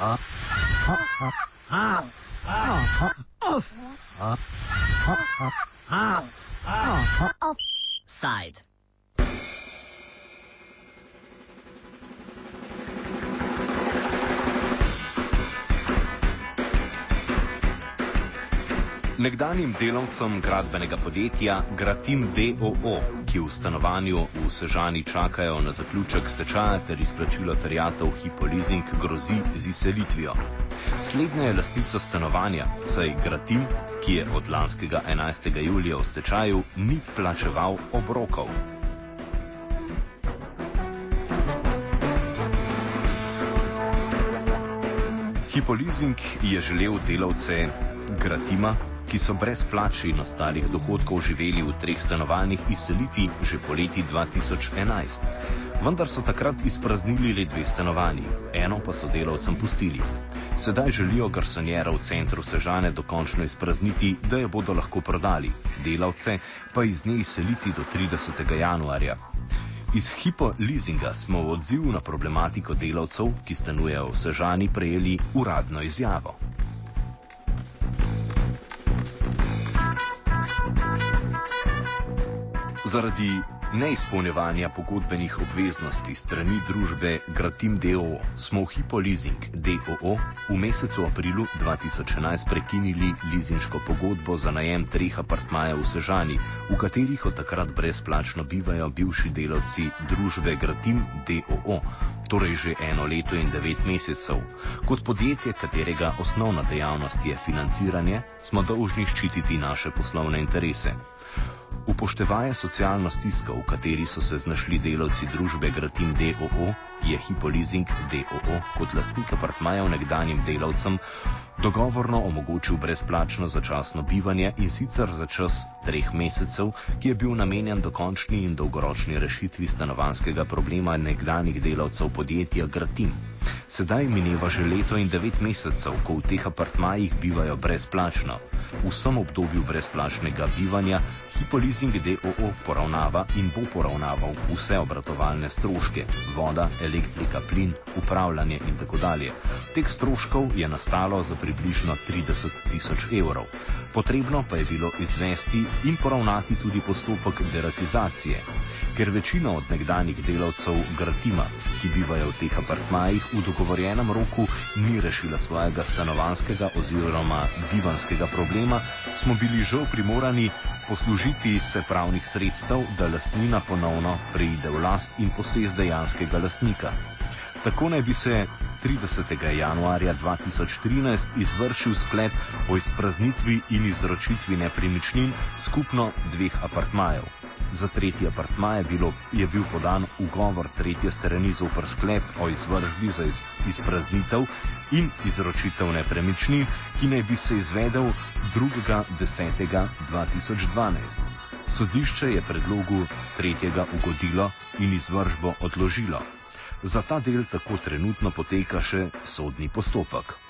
Offside. Nekdanjim delavcem gradbenega podjetja Gratim DOO, ki v stanovanju v Sežani čakajo na zaključek stečaja ter izplačilo terjatov Hipolizing, grozi z izselitvijo. Slednja je lastnica stanovanja, saj Gratim, ki je od lanskega 11. julija v stečaju, ni plačeval obrokov. Hipolizing je želel delavce Gratima ki so brez plač in ostalih dohodkov živeli v treh stanovanjih, izseliti že poleti 2011. Vendar so takrat izpraznili le dve stanovanji, eno pa so delavcem pustili. Sedaj želijo garsonjera v centru Sežane dokončno izprazniti, da jo bodo lahko prodali, delavce pa iz nje izseliti do 30. januarja. Iz Hipo Leasinga smo v odziv na problematiko delavcev, ki stanujejo v Sežani, prejeli uradno izjavo. Zaradi neizpolnjevanja pogodbenih obveznosti strani družbe Gratim DOO smo v Hipo Leasing DOO v mesecu aprilu 2011 prekinili leasinško pogodbo za najem treh apartmajev v Sežani, v katerih od takrat brezplačno bivajo bivši delavci družbe Gratim DOO. Torej že eno leto in devet mesecev. Kot podjetje, katerega osnovna dejavnost je financiranje, smo dolžni ščititi naše poslovne interese. Upoštevaje socialno stisko, v kateri so se znašli delavci družbe Gratim DOO, je Hipolizing DOO kot lastnik apartmajev nekdanjim delavcem dogovorno omogočil brezplačno začasno bivanje in sicer za čas treh mesecev, ki je bil namenjen dokončni in dolgoročni rešitvi stanovanskega problema nekdanjih delavcev podjetja Gratim. Sedaj mineva že leto in devet mesecev, ko v teh apartmajih bivajo brezplačno. V vsem obdobju brezplačnega bivanja Hipolizing DOO poravnava in bo poravnaval vse obratovalne stroške: voda, elektrika, plin, upravljanje in tako dalje. Teh stroškov je nastalo za približno 30 tisoč evrov. Potrebno pa je bilo izvesti in poravnati tudi postopek deratizacije. Ker večina od nekdanjih delavcev Gratima, ki bivajo v teh apartmajih, v dogovorjenem roku ni rešila svojega stanovanskega oziroma bivanskega problema, smo bili žal primorani poslužiti se pravnih sredstev, da lastnina ponovno preide v last in posest dejanskega lastnika. Tako naj bi se 30. januarja 2013 izvršil sklep o izpraznitvi in izročitvi nepremičnin skupno dveh apartmajev. Za tretji apartma je, bilo, je bil podan ugovor tretje strani zoper sklep o izvržbi za iz, izpraznitev in izročitev nepremičnin, ki naj bi se izvedel 2.10.2012. Sodišče je predlogu tretjega ugodilo in izvržbo odložilo. Za ta del tako trenutno poteka še sodni postopek.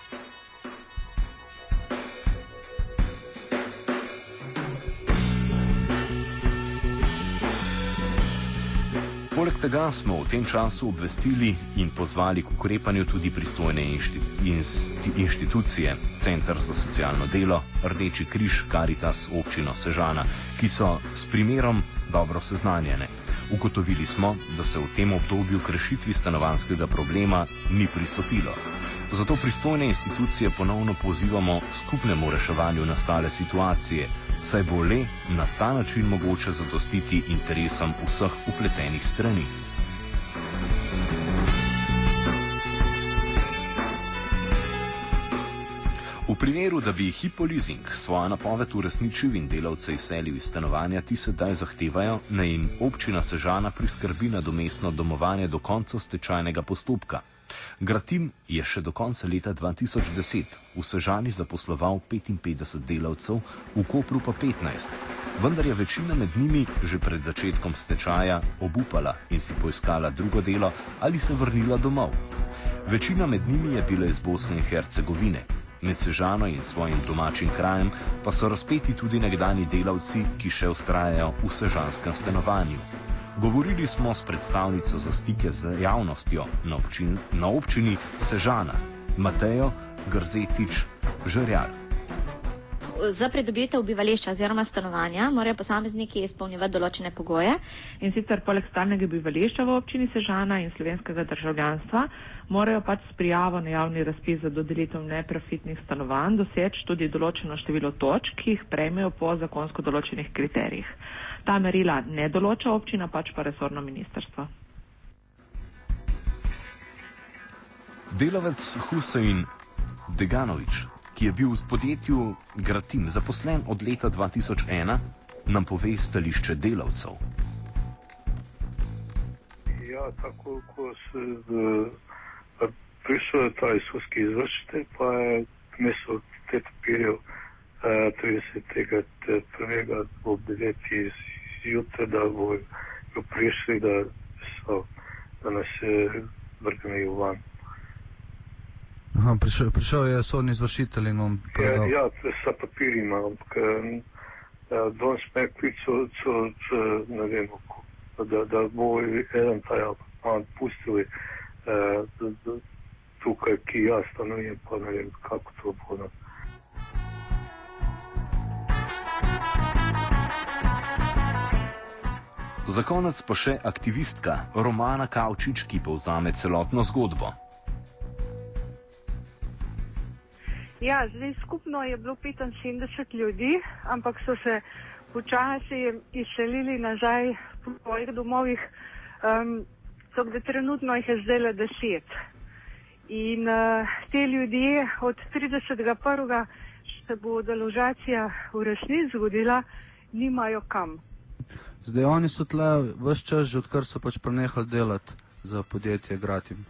Poleg tega smo v tem času obvestili in pozvali k ukrepanju tudi pristojne inšti, insti, inštitucije, Centr za socialno delo, Rdeči križ, Karitas, občino Sežana, ki so s primerom dobro seznanjene. Ugotovili smo, da se v tem obdobju k rešitvi stanovanskega problema ni pristopilo. Zato pristojne institucije ponovno pozivamo skupnemu reševanju nastale situacije, saj bo le na ta način mogoče zadostiti interesom vseh upletenih strani. V primeru, da bi Hipolizing svojo napoved uresničil in delavce izselil iz stanovanja, ti sedaj zahtevajo, da jim občina Sežana priskrbi nadomestno domovanje do konca stečajnega postopka. Gratim je še do konca leta 2010 v Sežani zaposloval 55 delavcev, v Kopru pa 15. Vendar je večina med njimi že pred začetkom stečaja obupala in si poiskala drugo delo ali se vrnila domov. Večina med njimi je bila iz Bosne in Hercegovine. Med Sežano in svojim domačim krajem pa so razpeti tudi nekdani delavci, ki še ustrajajo v sežanskem stanovanju. Govorili smo s predstavnico za stike z javnostjo na občini, na občini Sežana. Matejo Grzetič Žrjar. Za pridobitev bivališča oziroma stanovanja morajo posamezniki izpolnjevati določene pogoje. In sicer poleg stalnega bivališča v občini Sežana in slovenskega državljanstva morajo pač s prijavo na javni razpis za dodelitev neprofitnih stanovanj doseči tudi določeno število točk, ki jih prejmejo po zakonsko določenih kriterijih. Ta merila ne določa občina, pač pa resorno ministerstvo. Delavec Husein Deganovič ki je bil v podjetju Gratim zaposlen od leta 2001, nam pove stališče delavcev. Ja, tako ko se prišel ta izkuski izvršitelj, pa je mesto te papirjev uh, 30. prvega ob 9. zjutraj, da bojo prišli, da so da nas vrgnejo van. Aha, prišel, prišel je sodni izvršitelj in vam povedal. Ja, ja sa papiri imam, ker danes me klico, ne vem, da, da bo eden taj apartman pustili eh, tukaj, ki jaz stanujem, pa ne vem, kako to bo. Za konec pa še aktivistka Romana Kavčič, ki povzame celotno zgodbo. Ja, zdaj skupno je bilo 75 ljudi, ampak so se počasi izselili nazaj po svojih domovih, um, tako da trenutno jih je zdaj le deset. In uh, te ljudi od 31. se bo deložacija v resnici zgodila, nimajo kam. Zdaj oni so tle vse čas, že odkar so pač prenehali delati za podjetje Gratim.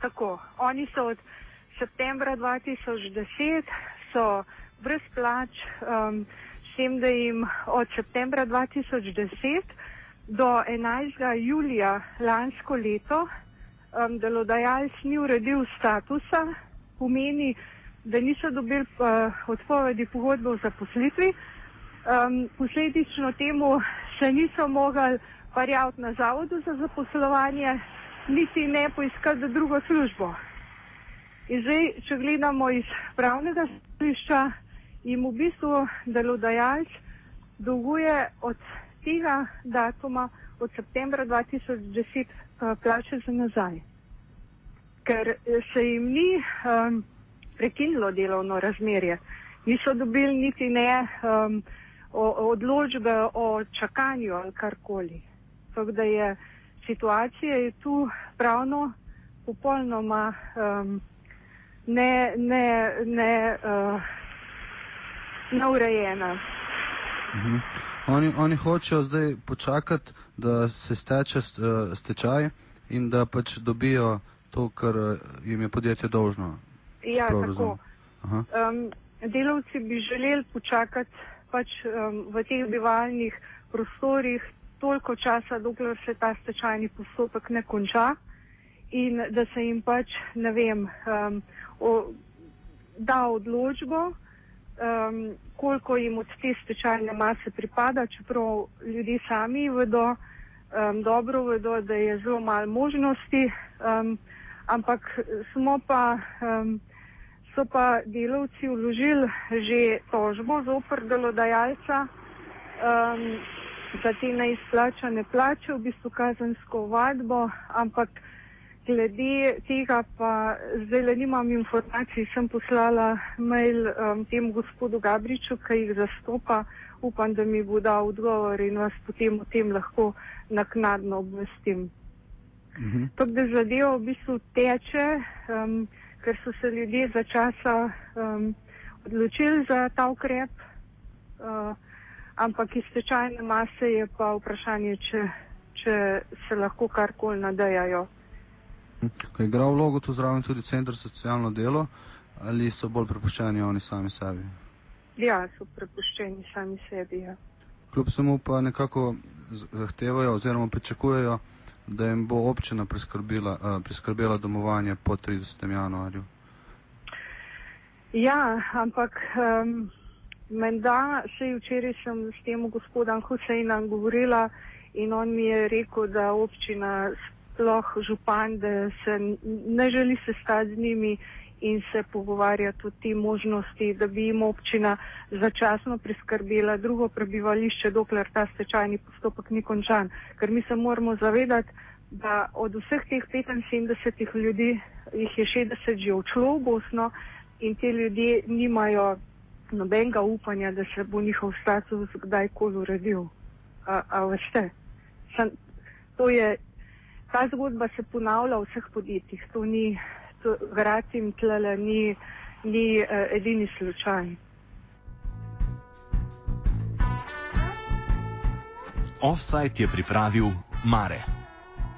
Tako, oni so od septembra 2010 so brez plač, um, s tem, da jim od septembra 2010 do 11. julija lansko leto um, delodajalec ni uredil statusa, pomeni, da niso dobili uh, odpovedi pogodbe o zaposlitvi. Um, posledično temu se niso mogli parjavati na zavodu za zaposlovanje, niti ne poiskati drugo službo. In zdaj, če gledamo iz pravnega stališča, jim v bistvu delodajalec dolguje od tega datuma, od septembra 2010, uh, plače za nazaj. Ker se jim ni um, prekinilo delovno razmerje, niso dobili niti ne um, odločbe o čakanju ali karkoli. Tako da je situacija je tu pravno popolnoma. Um, ne, ne, ne, uh, neurejena. -huh. oni, oni hočejo zdaj počakati, da se steče uh, stečaj in da pač dobijo to, kar uh, jim je podjetje dolžno. Ja, tako. Um, delavci bi želeli počakati pač, um, v teh bivalnih prostorih toliko časa, dokler se ta stečajni postopek ne konča in da se jim pač, ne vem, um, o, da odločbo, um, koliko jim od te stečajne mase pripada, čeprav ljudje sami vedo, um, dobro vedo, da je zelo malo možnosti, um, ampak smo pa. Um, So pa delavci vložili že tožbo zoper delodajalca um, za te neizplačane plače, v bistvu kazensko vadbo, ampak Glede tega pa zdaj le nimam informacij, sem poslala mail um, temu gospodu Gabriču, ki jih zastopa. Upam, da mi bo dal odgovor in vas potem o tem lahko naknadno obvestim. Mhm. Tako da zadeva v bistvu teče, um, ker so se ljudje za časa um, odločili za ta ukrep, uh, ampak iz tečajne mase je pa vprašanje, če, če se lahko karkoli nadajajo. Ko je igral vlogo tu zraven tudi Centr za socialno delo, ali so bolj prepuščeni oni sami sebi? Ja, so prepuščeni sami sebi. Ja. Kljub samo pa nekako zahtevajo oziroma pričakujejo, da jim bo občina priskrbila, uh, priskrbela domovanje po 30. januarju. Ja, ampak um, menda še včeraj sem s tem gospodom Husejnom govorila in on mi je rekel, da občina sploh župan, da se ne želi sestati z njimi in se pogovarjati o te možnosti, da bi jim občina začasno priskrbela drugo prebivališče, dokler ta stečajni postopek ni končan. Ker mi se moramo zavedati, da od vseh teh 75 ljudi jih je 60 že odšlo v Bosno in te ljudje nimajo nobenega upanja, da se bo njihov status kdajkoli uredil. A, a veste, Sam, to je, ta zgodba se ponavlja v vseh podjetjih, to ni, to Gracim tlele ni, ni uh, edini slučaj. Offside je pripravil Mare.